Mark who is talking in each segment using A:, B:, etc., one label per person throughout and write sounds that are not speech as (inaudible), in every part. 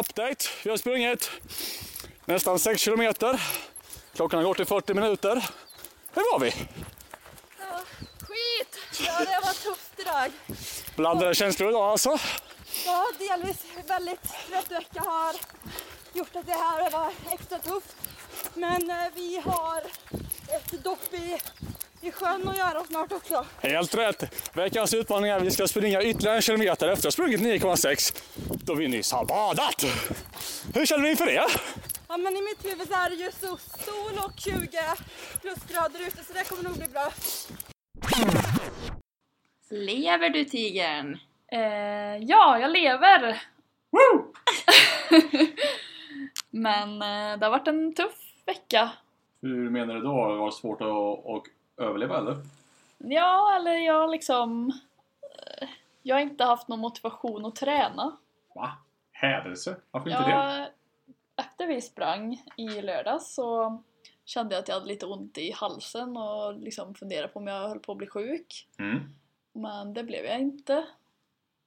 A: update. Vi har sprungit nästan 6 kilometer. Klockan har gått till 40 minuter. Hur var vi?
B: Ja, skit! Ja, det var tufft idag.
A: Blandade känslor idag alltså.
B: Ja, delvis väldigt trött vecka har gjort att det här var extra tufft. Men eh, vi har ett dopp i, i sjön att göra snart också.
A: Helt rätt. Veckans utmaning är att vi ska springa ytterligare en kilometer efter att ha sprungit 9,6 då vi nyss har badat. Hur känner du inför det?
B: Ja, men i mitt huvud så är det ju så sol och 20 plusgrader ute så det kommer nog bli bra.
C: Lever du tigern?
D: Eh, ja, jag lever! (laughs) Men eh, det har varit en tuff vecka.
A: Hur menar du då? Var det svårt att, att överleva eller?
D: Ja, eller jag liksom... eh, Jag har inte haft någon motivation att träna.
A: Va? Hädelse? Varför inte det?
D: Jag, efter vi sprang i lördags så kände jag att jag hade lite ont i halsen och liksom funderade på om jag höll på att bli sjuk.
A: Mm.
D: Men det blev jag inte.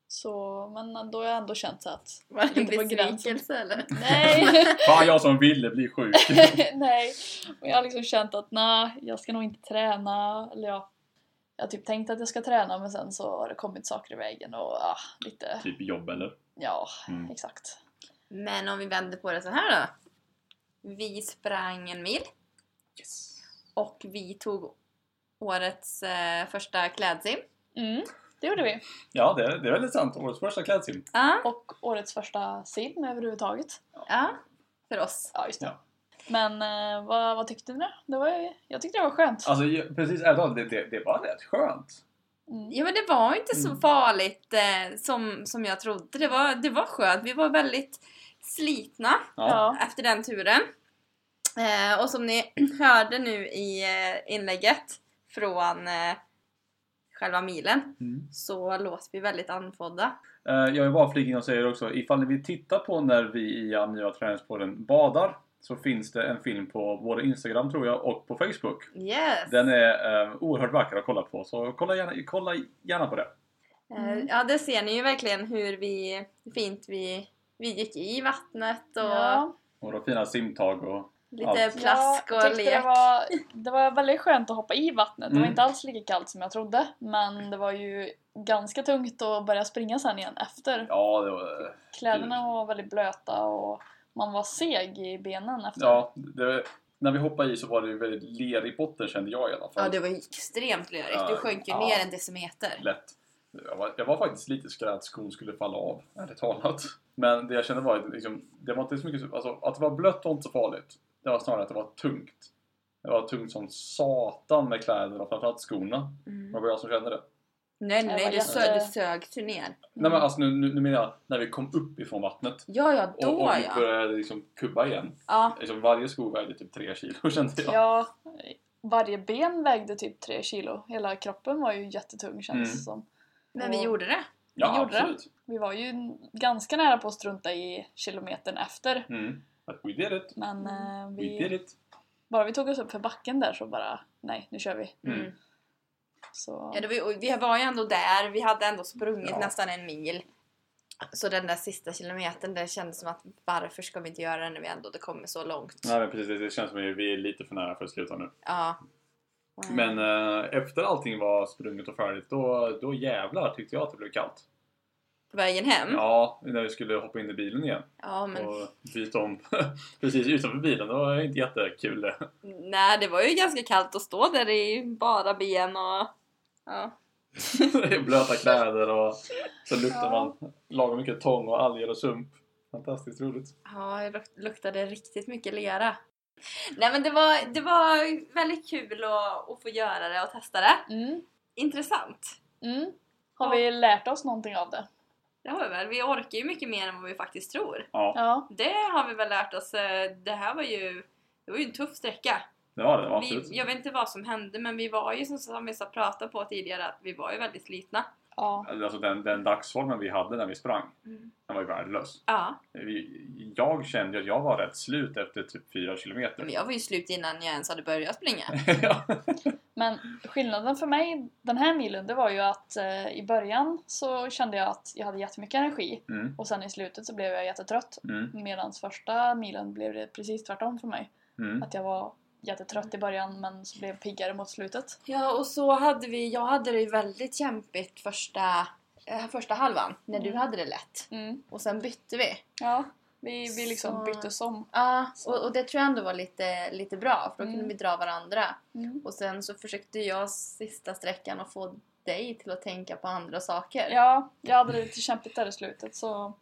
D: Så, men då har jag ändå känt så att...
C: Var det en besvikelse eller?
D: Nej! (laughs)
A: Fan jag som ville bli sjuk. (laughs)
D: Nej, och jag har liksom känt att nej, jag ska nog inte träna. Eller ja, jag har typ tänkt att jag ska träna men sen så har det kommit saker i vägen och ah, lite,
A: typ jobb eller?
D: ja,
A: Mm.
D: exakt.
C: Men om vi vänder på det så här då. Vi sprang en mil
A: Yes.
C: och vi tog årets eh, första klädsim.
D: Mm, det gjorde vi.
A: Ja, det är, det är väldigt sant. Årets första klädsim.
C: Ja,
D: Och årets första sim överhuvudtaget.
C: ja, för oss.
D: Ja, just det.
A: Ja.
D: Men eh, vad, vad tyckte ni? Det var, jag tyckte det var skönt.
A: Alltså precis, ärligt talat, det, det, det var rätt skönt.
D: Mm.
C: Ja men det var inte så
A: Mm.
C: farligt eh, som, som jag trodde. Det var, det var skönt. Vi var väldigt slitna
A: Ja.
D: Ja.
C: efter den turen. Eh, och som ni (clears throat) hörde nu i eh, inlägget från eh, själva milen
A: Mm.
C: så låter vi väldigt andfådda.
A: Eh, Jag vill bara flika in och säga också, ifall ni vill titta på när vi i Anja Träningspodden badar så finns det en film på både Instagram tror jag och på Facebook.
C: Yes!
A: Den är eh, oerhört vacker att kolla på så kolla gärna, kolla gärna på det.
C: Eh, ja, det ser ni ju verkligen hur vi, fint vi, vi gick i vattnet och
D: Ja.
A: Och de fina simtag och
C: lite
A: allt.
C: plask
D: jag
C: och
D: tyckte
C: lek.
D: Det var, det var väldigt skönt att hoppa i vattnet. Det var
A: Mm.
D: inte alls lika kallt som jag trodde. Men det var ju ganska tungt att börja springa sen igen efter.
A: Ja, det var...
D: Kläderna var väldigt blöta och man var seg i benen efter.
A: Ja, det, när vi hoppade i så var det ju väldigt lerig botten kände jag i alla fall.
C: Ja, det var extremt lurigt.
A: Ja,
C: Du sjönk ju
A: ja.
C: ner en decimeter.
A: Lätt. Jag var, jag var faktiskt lite skraj att skon skulle falla av, ärligt talat. Men det jag kände var att liksom, det var inte så mycket, alltså, att det var blött var inte så farligt. Det var snarare att det var tungt. Det var tungt som satan med kläderna framförallt skorna.
C: Mm.
A: Det var jag som kände det.
C: Nej,
D: Det
C: nej, du,
D: jätte-
C: sö, du sögs ju ner.
A: Nej men alltså nu, nu, nu menar jag när vi kom upp ifrån vattnet.
C: Ja, ja, då
A: och, och vi
C: ja.
A: började liksom kubba igen.
C: Ja,
A: Liksom varje sko vägde typ 3 kilo (laughs) kände jag.
D: Ja, varje ben vägde typ 3 kilo. Hela kroppen var ju jättetung kändes
A: Mm.
D: det som.
C: men vi
D: Och
C: gjorde det.
A: Ja,
D: vi gjorde det.
A: absolut.
D: Vi var ju ganska nära på att strunta i kilometern efter.
A: Mm. But we did it.
D: Men eh,
A: We did
D: vi,
A: it.
D: bara vi tog oss upp för backen där så bara, nej nu kör vi.
A: Mm.
D: Så,
C: Ja, det var, ju- vi var ju ändå där. Vi hade ändå sprungit
A: Ja.
C: nästan en mil. Så den där sista kilometern, det kändes som att varför ska vi inte göra det när vi ändå det kommer så långt?
A: Nej men precis, det känns som att vi är lite för nära för att sluta nu.
C: Ja.
A: Men eh, efter allting var sprunget och färdigt, då, då jävlar tyckte jag att det blev kallt.
C: På vägen hem?
A: Ja, när vi skulle hoppa in i bilen igen
C: Ja, men
A: och byta om (laughs) precis utanför bilen. Det var inte jättekul det.
C: nej, det var ju ganska kallt att stå där i bara ben och... Ja. (laughs)
A: Blöta kläder och så luktar
D: Ja.
A: man lagom mycket tång och alger och sump. Fantastiskt roligt.
C: Ja, det luk- luktade riktigt mycket lera. Nej men det var, det var väldigt kul att, att få göra det och testa det.
D: mm,
C: Intressant.
D: mm. Har vi lärt oss någonting av det?
C: Det har vi väl. Vi orkar ju mycket mer än vad vi faktiskt tror.
A: Ja,
D: Ja,
C: Det har vi väl lärt oss. eh, Det här var ju, det var ju en tuff sträcka.
A: det var det. var
C: Vi,
A: Absolut.
C: jag vet inte vad som hände men vi var ju som, som vi sa pratat på tidigare att vi var ju väldigt slitna.
D: Ja.
A: Alltså den, den dagsformen vi hade när vi sprang,
C: Mm.
A: den var ju värdelös.
C: Ja,
A: Vi, jag kände att jag var rätt slut efter typ 4 kilometer.
C: men jag var ju slut innan jag ens hade börjat springa. (laughs)
A: ja.
D: Men skillnaden för mig den här milen det var ju att eh, i början så kände jag att jag hade jättemycket energi
A: Mm.
D: och sen i slutet så blev jag jättetrött.
A: Mm.
D: Medan första milen blev det precis tvärtom för mig.
A: Mm.
D: Att jag var jättetrött i början men så blev piggare mot slutet.
C: Ja, och så hade vi, jag hade det ju väldigt kämpigt första, eh, första halvan, när du
D: Mm.
C: hade det lätt.
D: Mm.
C: Och sen bytte vi.
D: Ja, vi, vi liksom
C: Så-
D: byttes om.
C: Ja, och, och det tror jag ändå var lite, lite bra, för då
D: Mm.
C: kunde vi dra varandra.
D: Mm.
C: Och sen så försökte jag sista sträckan att få dig till att tänka på andra saker.
D: Ja, jag hade det lite kämpigt där i slutet så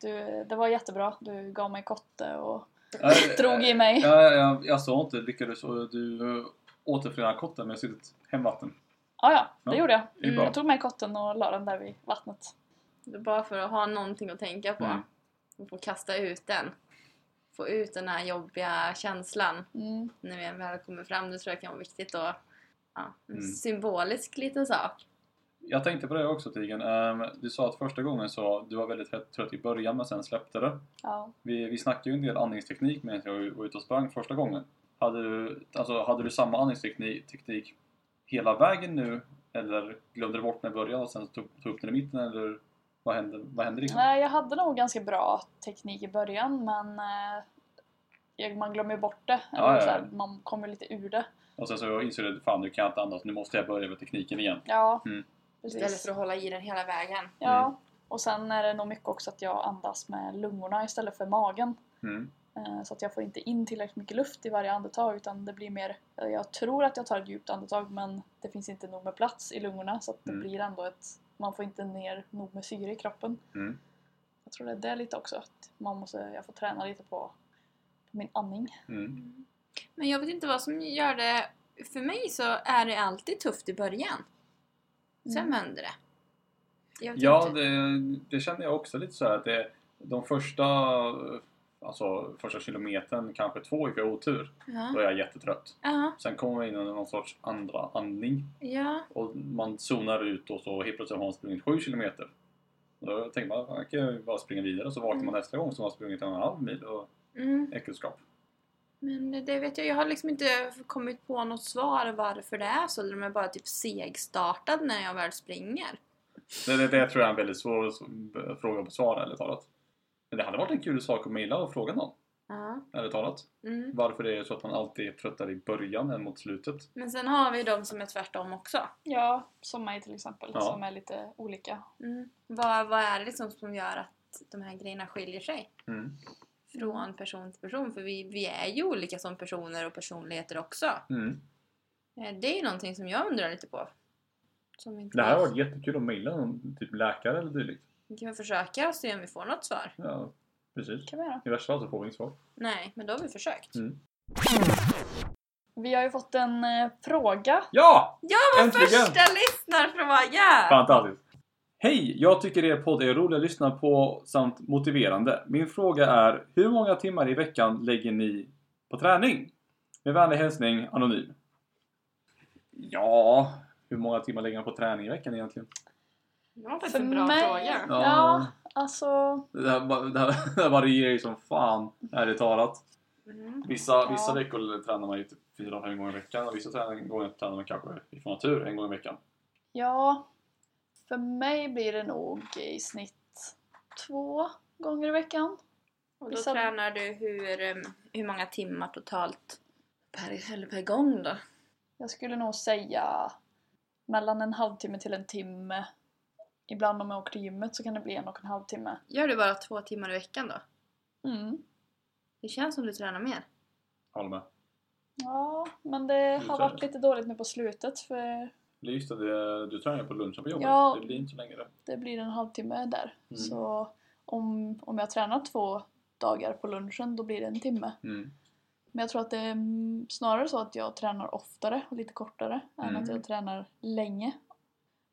D: du, det var jättebra. Du gav mig kotte och (laughs) drog i mig.
A: Ja, jag, jag sa inte lyckades och du återförenade kotten med sitt hemvatten.
D: Ja, ja, det
A: Ja,
D: gjorde jag.
A: det bra.
D: Jag tog med kotten och la den där vid vattnet.
C: Det bara för att ha någonting att tänka på.
A: Mm.
C: Och få kasta ut den. Få ut den här jobbiga känslan
D: Mm.
C: när vi väl kommer fram. Det tror jag kan vara viktigt och ja, en
A: Mm.
C: symbolisk liten sak.
A: Jag tänkte på det också Tigen. Ehm, du sa att första gången så du var väldigt trött- i början men sen släppte det.
D: Ja.
A: Vi, vi snackade ju en del andningsteknik medan jag var ute och sprang första gången. Hade du, alltså, hade du samma andningsteknik teknik hela vägen nu? Eller glömde du bort den i början och sen tog, tog upp den i mitten? Eller vad hände, vad hände liksom?
D: Nej, jag hade nog ganska bra teknik i början men eh, jag- man glömmer bort det.
A: Ja, ja.
D: här, man kommer lite ur det.
A: Och sen så insåg du att fan nu kan jag inte andas, nu måste jag börja med tekniken igen.
D: Ja,
A: Mm.
C: Istället
D: precis.
C: för att hålla i den hela vägen.
D: Ja, och sen är det nog mycket också att jag andas med lungorna istället för magen.
A: Mm.
D: Eh, Så att jag får inte in tillräckligt mycket luft i varje andetag utan det blir mer, eh, jag tror att jag tar ett djupt andetag men det finns inte nog med plats i lungorna så att det
A: Mm.
D: blir ändå ett, man får inte ner nog med syre i kroppen.
A: Mm.
D: Jag tror det är det lite också, att man måste, jag får träna lite på, på min andning.
A: Mm.
C: Men jag vet inte vad som gör det... För mig så är det alltid tufft i början. Sen
D: Mm.
C: vänder det.
A: Ja, det, det känner jag också lite så här att det, de första, alltså första kilometern, kanske två, gick jag otur. Då
C: Ja.
A: är jag jättetrött.
C: Ja.
A: Sen kommer man in i någon sorts andra andning
C: ja.
A: och man zonar ut och så helt plötsligt har man sprungit sju kilometer. Då tänker man, "Fan, jag kan ju bara springa vidare så vaknar man nästa gång så har man sprungit en halv mil och
C: Mm.
A: äckelskap.
C: Men det vet jag, jag har liksom inte kommit på något svar varför det är så. Om jag bara typ segstartad när jag väl springer.
A: Det, det, det tror jag är en väldigt svår svår fråga att besvara, ärligt talat. Men det hade varit en kul sak att mejla och fråga någon,
C: Ja.
A: ärligt talat.
C: Mm.
A: Varför det är så att man alltid är tröttare i början än mot slutet.
C: Men sen har vi de som är tvärtom också.
D: Ja, som mig till exempel,
A: Ja.
D: som är lite olika.
C: Mm. Vad, vad är det liksom som gör att de här grejerna skiljer sig?
A: Mm.
C: Från person till person. För vi, vi är ju olika som personer och personligheter också.
A: Mm.
C: Eh, Det är ju någonting som jag undrar lite på. Som inte
A: Det här har varit jättekul att mejla någon typ läkare eller dylikt.
C: Vi kan försöka och se om vi får något svar.
A: Ja, precis.
D: kan vi göra.
A: I värsta fall så får vi inget svar.
C: Nej, men då har vi försökt.
A: Mm.
D: Vi har ju fått en eh, fråga.
A: Ja!
C: Ja, vår
A: Äntligen!
C: första lyssnarfråga!
A: Fantastiskt! Hej! Jag tycker er podd är rolig att lyssna på samt motiverande. Min fråga är hur många timmar i veckan lägger ni på träning? Med vänlig hälsning Anonym. Ja, hur många timmar lägger man på träning i veckan egentligen?
C: Det var faktiskt en bra
D: mig-
C: fråga.
A: Ja.
D: Ja, alltså...
A: Det här, det här, (laughs) det här varierar ju som fan, ärligt talat.
C: Mm.
A: Vissa, vissa
D: Ja.
A: veckor tränar man ju typ fyra, fem gånger i veckan och vissa träning- gånger tränar man kanske ifrån natur en gång i veckan.
D: Ja, för mig blir det nog i snitt två gånger i veckan.
C: Och då
D: Vissa-
C: tränar du hur, hur många timmar totalt per, eller per gång då?
D: Jag skulle nog säga mellan en halvtimme till en timme. Ibland om jag åker till gymmet så kan det bli en och en halv timme.
C: Gör du bara två timmar i veckan då?
D: Mm.
C: Det känns som du tränar mer.
A: Håller med.
D: Ja, men det
A: Du
D: har varit lite dåligt nu på slutet för
A: Just det, du tränar på lunchen på jobbet.
D: Ja.
A: Det blir inte så länge det.
D: det blir en halvtimme där.
A: Mm.
D: Så om, om jag tränar två dagar på lunchen då blir det en timme.
A: Mm.
D: Men jag tror att det är mm, snarare så att jag tränar oftare och lite kortare än
A: Mm.
D: att jag tränar länge.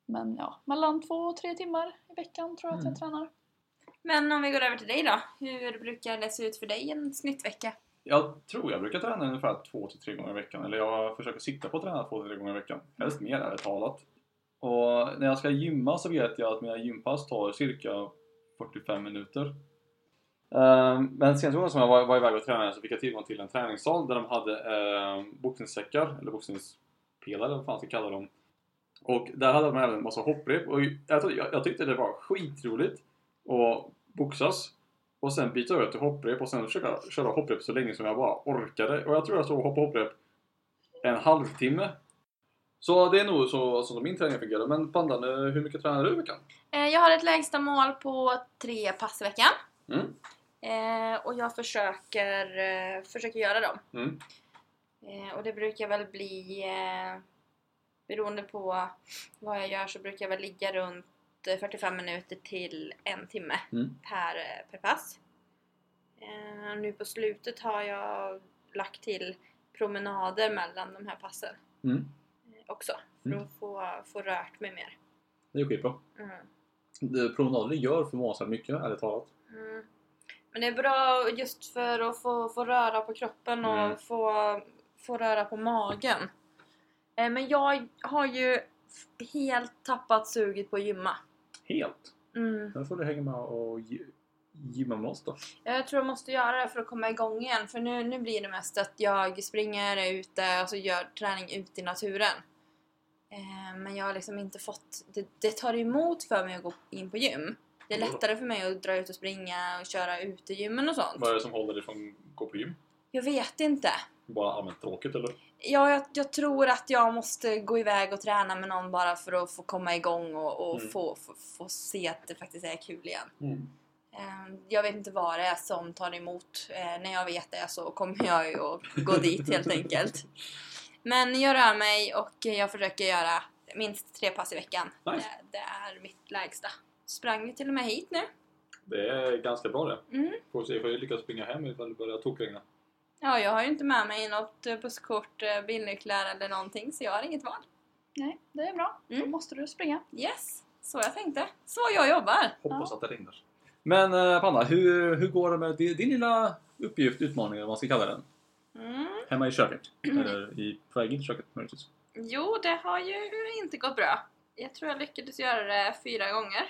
D: Men ja, mellan två och tre timmar i veckan tror jag att
A: Mm.
D: jag tränar.
C: Men om vi går över till dig då. Hur brukar det se ut för dig en snittvecka?
A: Jag tror jag brukar träna ungefär två till tre gånger i veckan. Eller jag försöker sikta på att träna två till tre gånger i veckan. Helst mer ärligt talat. Och när jag ska gymma så vet jag att mina gympass tar cirka 45 minuter. Ehm, Men senaste gången som jag var, var iväg och tränade så fick jag tillgång till en träningssal där de hade eh, boxningssäckar, eller boxningsgrejer pelare eller vad fan ska kalla dem. Och där hade man även en massa hopprep och jag, ty- jag, jag tyckte det var skitroligt att boxas och sen byta över till hopprep och sen försöka köra hopprep så länge som jag bara orkade. Och jag tror jag stod och hoppade hopprep en halvtimme. Så det är nog så som min träning fungerar. Men Pandan, hur mycket tränar du i veckan?
C: Eh, Jag har ett lägsta mål på tre pass i veckan.
A: Mm.
C: Eh, och jag försöker, eh, försöker göra dem.
A: Mm.
C: Eh, och det brukar väl bli, eh, beroende på vad jag gör så brukar jag väl ligga runt 45 minuter till en timme
A: Mm.
C: per, eh, per pass. Eh, nu på slutet har jag lagt till promenader mellan de här passen
A: Mm.
C: eh, också. För
A: Mm.
C: att få, få rört mig mer.
A: Det är skitbra.
C: Mm.
A: Promenader gör förvånansvärt mycket, ärligt talat.
C: Mm. Men det är bra just för att få, få röra på kroppen och
A: Mm.
C: få, få röra på magen. Eh, Men jag har ju helt tappat suget på att gymma.
A: Helt.
C: Mm.
A: Där får du hänga med och gymma med oss då.
C: Jag tror jag måste göra det för att komma igång igen. För nu, nu blir det mest att jag springer är ute och så gör träning ute i naturen. Eh, Men jag har liksom inte fått... Det, det tar emot för mig att gå in på gym. Det är
A: Ja.
C: lättare för mig att dra ut och springa och köra utegymmen och sånt.
A: Vad är det som håller dig från att gå på gym?
C: Jag vet inte.
A: Bara allmänt tråkigt eller?
C: Ja, jag, jag tror att jag måste gå iväg och träna med någon bara för att få komma igång och, och
A: Mm.
C: få, få, få se att det faktiskt är kul igen.
A: Mm.
C: Eh, Jag vet inte vad det är som tar emot. Eh, När jag vet det så kommer jag ju att gå dit helt (laughs) enkelt. Men jag rör mig och jag försöker göra minst tre pass i veckan.
A: Nice.
C: Det, det är mitt lägsta. Sprang ju till och med hit nu.
A: Det är ganska bra det.
C: Mm.
A: Får se ifall jag lyckas springa hem ifall det börjar tokregna.
C: Ja, jag har ju inte med mig något eh, busskort, eh, bilnycklar eller någonting så jag har inget val.
D: Nej, det är bra. Då
C: Mm.
D: måste du springa.
C: Yes, så jag tänkte. Så jag jobbar.
A: Hoppas att det regnar. Men eh, Panna, hur, hur går det med din, din lilla uppgift, utmaning eller vad man ska kalla den?
C: Mm.
A: Hemma i köket? Eller i, på väg in i köket möjligtvis?
C: Jo, det har ju inte gått bra. Jag tror jag lyckades göra det fyra gånger.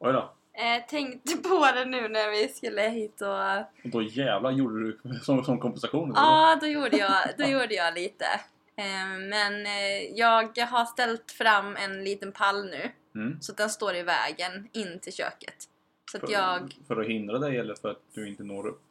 A: Oj då.
C: Eh, tänkte (laughs) på det nu när vi skulle hit och...
A: Och då jävlar gjorde du som, som kompensation?
C: Ja, då gjorde jag, då gjorde jag lite. Eh, men eh, jag har ställt fram en liten pall nu.
A: Mm.
C: Så att den står i vägen in till köket. Så att
A: För,
C: jag...
A: för att hindra dig eller för att du inte når upp?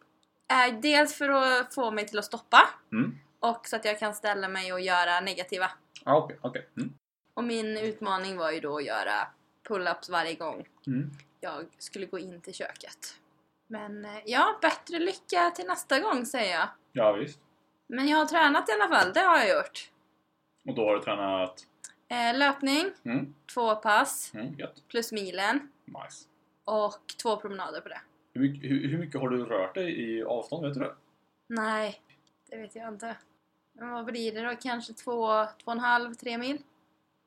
C: Eh, dels för att få mig till att stoppa.
A: Mm.
C: Och så att jag kan ställa mig och göra negativa.
A: Ah, okej, okej. Mm.
C: Och min utmaning var ju då att göra pull-ups varje gång
A: Mm.
C: Jag skulle gå in till köket. Men eh, ja, bättre lycka till nästa gång säger jag.
A: Ja visst.
C: Men jag har tränat i alla fall, det har jag gjort.
A: Och då har du tränat?
C: Eh, löpning,
A: Mm.
C: två pass,
A: Mm,
C: plus milen
A: Nice.
C: och två promenader på det.
A: Hur mycket, hur, hur mycket har du rört dig i avstånd? Vet du det?
C: Nej, det vet jag inte. Men vad blir det då? Kanske två, två och en halv, tre mil?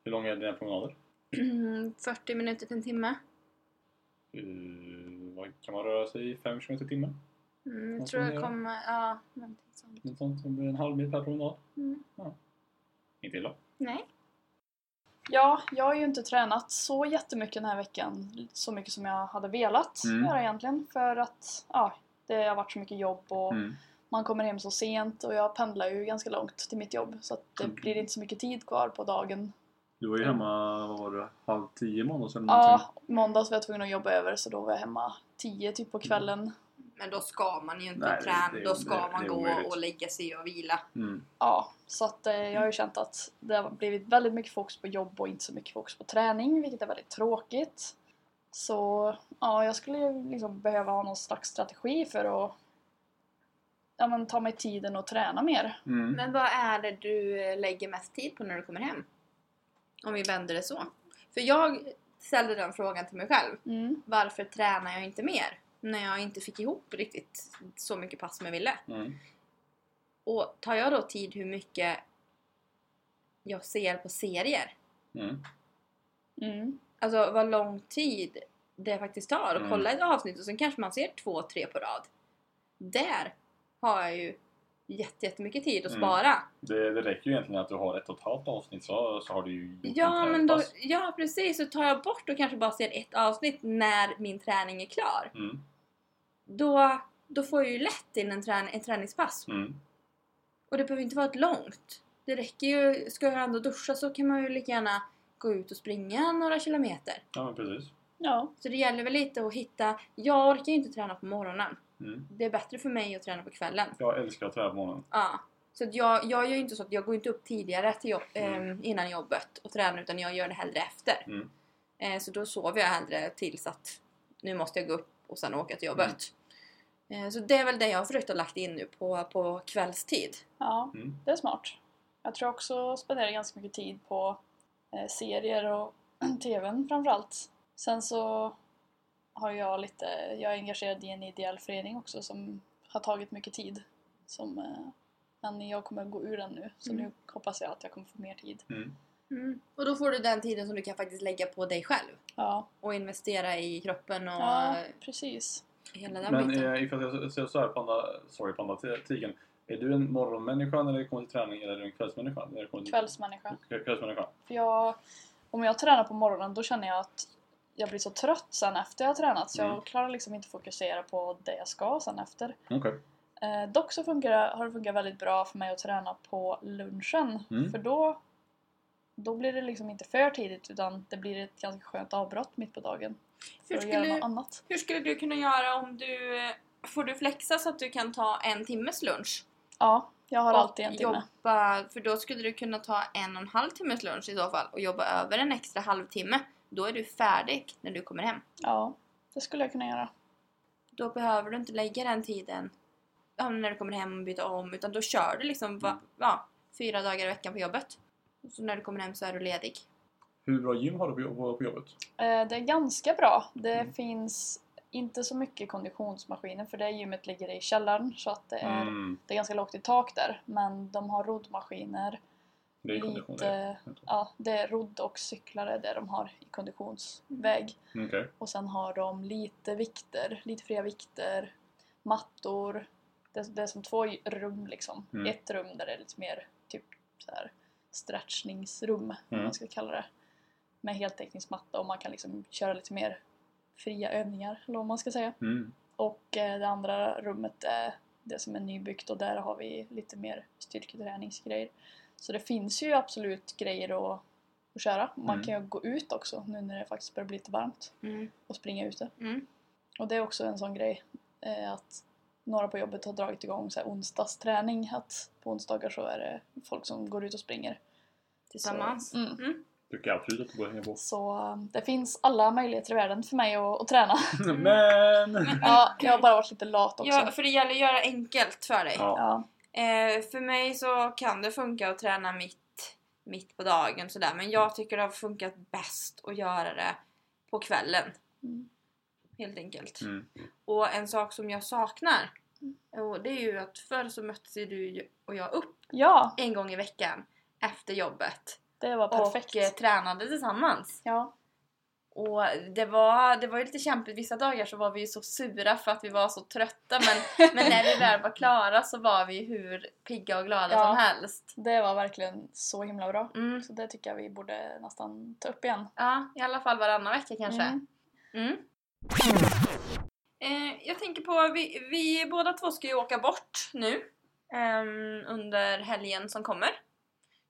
A: Hur långa är dina promenader? (clears throat)
C: 40 minuter till en timme.
A: Uh, vad kan man röra sig i? 5 km i timmen?
C: Mm, jag tror jag kommer... Ja, någonting sånt.
A: Något sånt som blir en halv mil per promenad?
C: Mm.
A: Inte illa.
C: Nej.
D: Ja, jag har ju inte tränat så jättemycket den här veckan. Så mycket som jag hade velat
A: Mm.
D: göra egentligen. För att ja, det har varit så mycket jobb och
A: Mm.
D: man kommer hem så sent och jag pendlar ju ganska långt till mitt jobb. Så att det
A: Mm.
D: blir inte så mycket tid kvar på dagen.
A: Du var ju hemma, vad var det, halv tio måndags eller
D: Ja,
A: någonting?
D: måndags var jag tvungen att jobba över så då var jag hemma tio typ på kvällen.
C: Men då ska man ju inte
A: Nej,
C: träna.
A: det-
C: Då ska
A: det-
C: man gå
A: omöjligt.
C: och lägga sig och vila.
A: Mm.
D: Ja, så att eh, jag har ju känt att det har blivit väldigt mycket fokus på jobb och inte så mycket fokus på träning, vilket är väldigt tråkigt. Så ja, jag skulle ju liksom behöva ha någon slags strategi för att ja, men, ta mig tiden och träna mer.
A: Mm.
C: Men vad är det du eh, lägger mest tid på när du kommer hem? Om vi vänder det så. För jag ställde den frågan till mig själv.
D: Mm.
C: Varför tränar jag inte mer? När jag inte fick ihop riktigt så mycket pass som jag ville.
A: Mm.
C: Och tar jag då tid hur mycket jag ser på serier?
A: Mm.
D: Mm.
C: Alltså vad lång tid det faktiskt tar att
A: Mm.
C: kolla ett avsnitt och sen kanske man ser två, tre på rad. Där har jag ju jätte- jättemycket tid att
A: Mm.
C: spara.
A: Det, det räcker ju egentligen att du har ett halvt avsnitt så, så har du ju
C: Ja,
A: en
C: men då, ja precis, så tar jag bort och kanske bara ser ett avsnitt när min träning är klar.
A: Mm.
C: Då, då får jag ju lätt in en, trän- en träningspass.
A: Mm.
C: Och det behöver inte vara ett långt. Det räcker ju, ska jag ändå duscha så kan man ju lika gärna gå ut och springa några kilometer.
A: Ja, men precis.
D: Ja,
C: Så det gäller väl lite att hitta, jag orkar ju inte träna på morgonen.
A: Mm.
C: Det är bättre för mig att träna på kvällen.
A: Jag älskar att träna på morgonen.
C: Ja. Så att jag, jag gör ju inte så att jag går inte upp tidigare till jobb,
A: Mm.
C: eh, innan jobbet och tränar utan jag gör det hellre efter.
A: Mm.
C: Eh, så då sover jag hellre tills att nu måste jag gå upp och sen åka till jobbet.
A: Mm.
C: Eh, så det är väl det jag har försökt att lagt in nu på, på kvällstid.
D: ja
A: Mm.
D: det är smart. Jag tror också jag spenderar ganska mycket tid på eh, serier och (clears throat) TVn framförallt. Sen så har jag lite, jag är engagerad i en ideell förening också som har tagit mycket tid. Som, eh, men jag kommer gå ur den nu så
C: Mm.
D: nu hoppas jag att jag kommer få mer tid.
A: Mm.
C: Och då får du den tiden som du kan faktiskt lägga på dig själv.
D: Ja,
C: Och investera i kroppen och
D: ja precis.
C: hela den
A: Men
C: biten.
A: eh, ifall jag säger så här, panda, sorry panda-tigen. Är du en morgonmänniska när det kommer till träning eller är du en kvällsmänniska? När det kommer till...
D: Kvällsmänniska.
A: Kvällsmänniska?
D: För jag, om jag tränar på morgonen då känner jag att jag blir så trött sen efter jag har tränat så
A: Mm.
D: jag klarar liksom inte fokusera på det jag ska sen efter.
A: Okej.
D: Eh, dock så funkar, har det funkat väldigt bra för mig att träna på lunchen.
A: Mm.
D: För då, då blir det liksom inte för tidigt utan det blir ett ganska skönt avbrott mitt på dagen.
C: Hur skulle, hur skulle du kunna göra om du... eh, Får du flexa så att du kan ta en timmes lunch?
D: Ja, jag har
C: och
D: alltid en timme.
C: Jobba, för då skulle du kunna ta en och en halv timmes lunch i så fall och jobba över en extra halvtimme. Då är du färdig när du kommer hem.
D: Ja, det skulle jag kunna göra.
C: Då behöver du inte lägga den tiden när du kommer hem och byta om utan då kör du liksom va, ja, fyra dagar i veckan på jobbet. Och så när du kommer hem så är du ledig.
A: Hur bra gym har du på jobbet?
D: Eh, det är ganska bra. Det
A: Mm.
D: finns inte så mycket konditionsmaskiner för det gymmet ligger i källaren så att det är,
A: Mm.
D: det är ganska lågt i tak där. Men de har roddmaskiner,
A: Det är kondition.
D: lite, ja det är rodd och cyklar är det de har i konditionsväg.
A: Okej.
D: Och sen har de lite vikter, lite fria vikter, mattor. Det, det är som två rum liksom.
A: Mm.
D: Ett rum där det är lite mer typ så här stretchningsrum,
A: Mm.
D: man ska kalla det. Med heltäckningsmatta och man kan liksom köra lite mer fria övningar, eller vad man ska säga.
A: Mm.
D: Och eh, det andra rummet är det som är nybyggt och där har vi lite mer styrketräningsgrejer. Så det finns ju absolut grejer att, att köra. Man
A: Mm.
D: kan ju gå ut också nu när det faktiskt börjar bli lite varmt
C: Mm.
D: och springa ute.
C: Mm.
D: Och det är också en sån grej eh, att några på jobbet har dragit igång så här onsdagsträning. Att på onsdagar så är det folk som går ut och springer.
C: Tillsammans.
D: Så, mm.
A: Tycker jag absolut att borde hänga på.
D: så eh, det finns alla möjligheter i världen för mig att, att träna. (laughs)
A: Men!
D: Ja, jag har bara varit lite lat också.
C: Ja, för det gäller att göra enkelt för dig.
A: Ja.
D: Ja.
C: Eh, för mig så kan det funka att träna mitt, mitt på dagen sådär men jag tycker det har funkat bäst att göra det på kvällen.
D: Mm.
C: Helt enkelt.
A: Mm.
C: Och en sak som jag saknar och det är ju att förr så möttes ju du och jag upp
D: ja,
C: en gång i veckan efter jobbet
D: det var perfekt.
C: och eh, tränade tillsammans.
D: Ja,
C: Och det var, det var ju lite kämpigt, vissa dagar så var vi ju så sura för att vi var så trötta men, (laughs) men när vi väl var klara så var vi hur pigga och glada
D: Ja.
C: som helst.
D: det var verkligen så himla bra.
C: Mm.
D: Så det tycker jag vi borde nästan ta upp igen.
C: Ja, i alla fall varannan vecka kanske.
D: Mm.
C: Mm. Eh, jag tänker på, vi, vi båda två ska ju åka bort nu ehm, under helgen som kommer.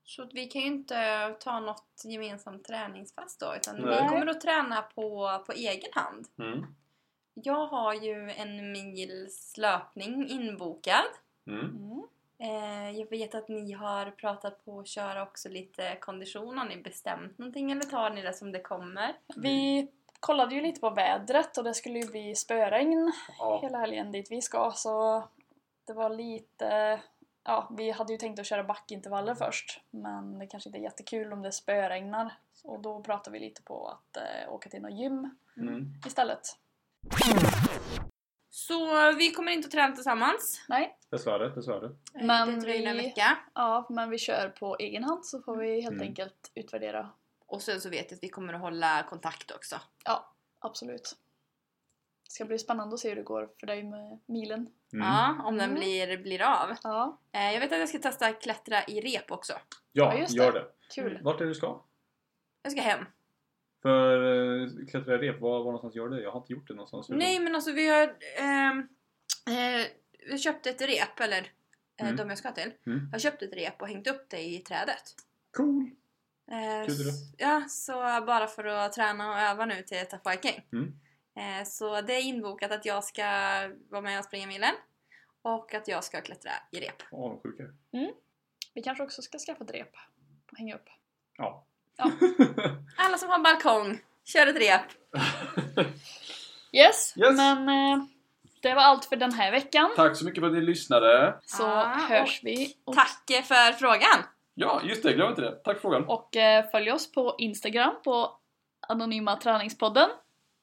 C: Så vi kan ju inte ta något gemensamt träningspass då utan
A: Nej.
C: vi kommer att träna på, på egen hand.
A: Mm.
C: Jag har ju en mils löpning inbokad.
A: Mm.
D: Mm.
C: Eh, jag vet att ni har pratat på att köra också lite kondition. Har ni bestämt någonting eller tar ni det som det kommer?
D: Vi kollade ju lite på vädret och det skulle ju bli spöregn
A: Ja.
D: hela helgen dit vi ska så det var lite... Ja, vi hade ju tänkt att köra backintervaller först men det kanske inte är jättekul om det spöregnar och då pratade vi lite på att eh, åka till något gym
A: Mm.
D: istället.
C: Så vi kommer inte att träna tillsammans.
D: Nej,
A: Dessvärre, dessvärre.
C: Eh,
D: Men
C: det dröjer en
D: vi-
C: vecka.
D: ja, men vi kör på egen hand så får vi helt
A: Mm.
D: enkelt utvärdera.
C: Och sen så vet jag att vi kommer att hålla kontakt också.
D: Ja, absolut. Det ska bli spännande att se hur det går för dig med milen.
A: Mm.
C: Ja, om den
D: Mm.
C: blir, blir av.
D: Ja,
C: Eh, jag vet att jag ska testa klättra i rep också.
A: Ja,
D: Ja, just
A: gör
D: det.
A: det.
D: kul.
A: Vart är det du ska?
C: Jag ska hem.
A: För eh, klättra i rep, var, var någonstans gör du det? Jag har inte gjort det någonstans.
C: Nej men alltså vi har... ehm, eh, vi köpte ett rep, eller eh,
A: Mm.
C: de jag ska till,
A: Mm.
C: har köpt ett rep och hängt upp det i trädet.
A: Cool!
C: Eh,
A: Kul
C: ja, så bara för att träna och öva nu till Tough Viking.
A: Mm.
C: Eh, så det är inbokat att jag ska vara med och springa milen och att jag ska klättra i rep.
A: Avundsjuka.
D: Vi kanske också ska skaffa ett rep och hänga upp.
A: Ja.
D: Ja. (laughs)
C: Alla som har balkong, kör ett rep! (laughs)
D: Yes,
A: Yes.
D: men eh, det var allt för den här veckan.
A: Tack så mycket för att ni lyssnade.
D: Så
C: Ja,
D: hörs vi. Och,
C: Tack för frågan!
A: Ja, just det. Glöm inte det. Tack för frågan.
D: och eh, följ oss på Instagram på Anonyma Träningspodden.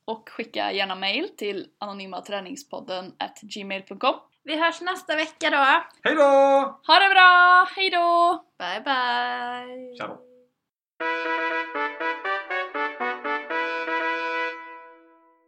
D: Och skicka gärna mail till anonymaträningspodden at gmail.com.
C: Vi hörs nästa vecka då!
A: Hej då!
D: Ha det bra! Hejdå!
C: Bye bye!
A: Ciao.